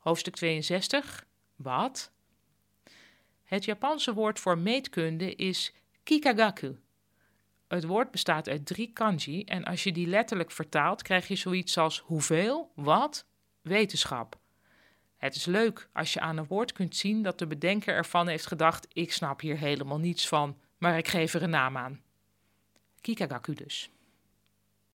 Hoofdstuk 62. Wat? Het Japanse woord voor meetkunde is kikagaku. Het woord bestaat uit drie kanji en als je die letterlijk vertaalt, krijg je zoiets als hoeveel, wat, wetenschap. Het is leuk als je aan een woord kunt zien dat de bedenker ervan heeft gedacht: ik snap hier helemaal niets van, maar ik geef er een naam aan. Kikagaku dus.